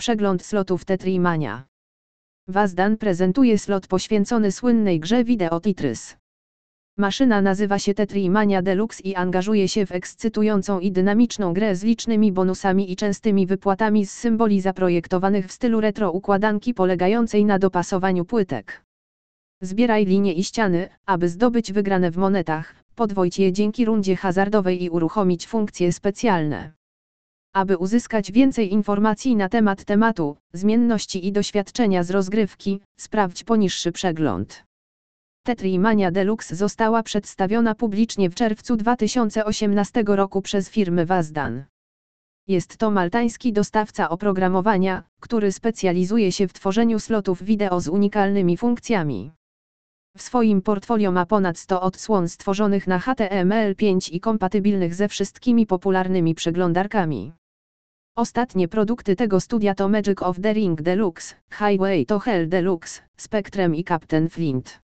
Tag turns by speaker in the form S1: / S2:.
S1: Przegląd slotów Tetrimania. Wazdan prezentuje slot poświęcony słynnej grze wideo Tetris. Maszyna nazywa się Tetrimania Deluxe i angażuje się w ekscytującą i dynamiczną grę z licznymi bonusami i częstymi wypłatami z symboli zaprojektowanych w stylu retro układanki polegającej na dopasowaniu płytek. Zbieraj linie i ściany, aby zdobyć wygrane w monetach, podwoić je dzięki rundzie hazardowej i uruchomić funkcje specjalne. Aby uzyskać więcej informacji na temat tematu, zmienności i doświadczenia z rozgrywki, sprawdź poniższy przegląd. Tetrimania Deluxe została przedstawiona publicznie w czerwcu 2018 roku przez firmę Wazdan. Jest to maltański dostawca oprogramowania, który specjalizuje się w tworzeniu slotów wideo z unikalnymi funkcjami. W swoim portfolio ma ponad 100 odsłon stworzonych na HTML5 i kompatybilnych ze wszystkimi popularnymi przeglądarkami. Ostatnie produkty tego studia to Magic of the Ring Deluxe, Highway to Hell Deluxe, Spectrum i Captain Flint.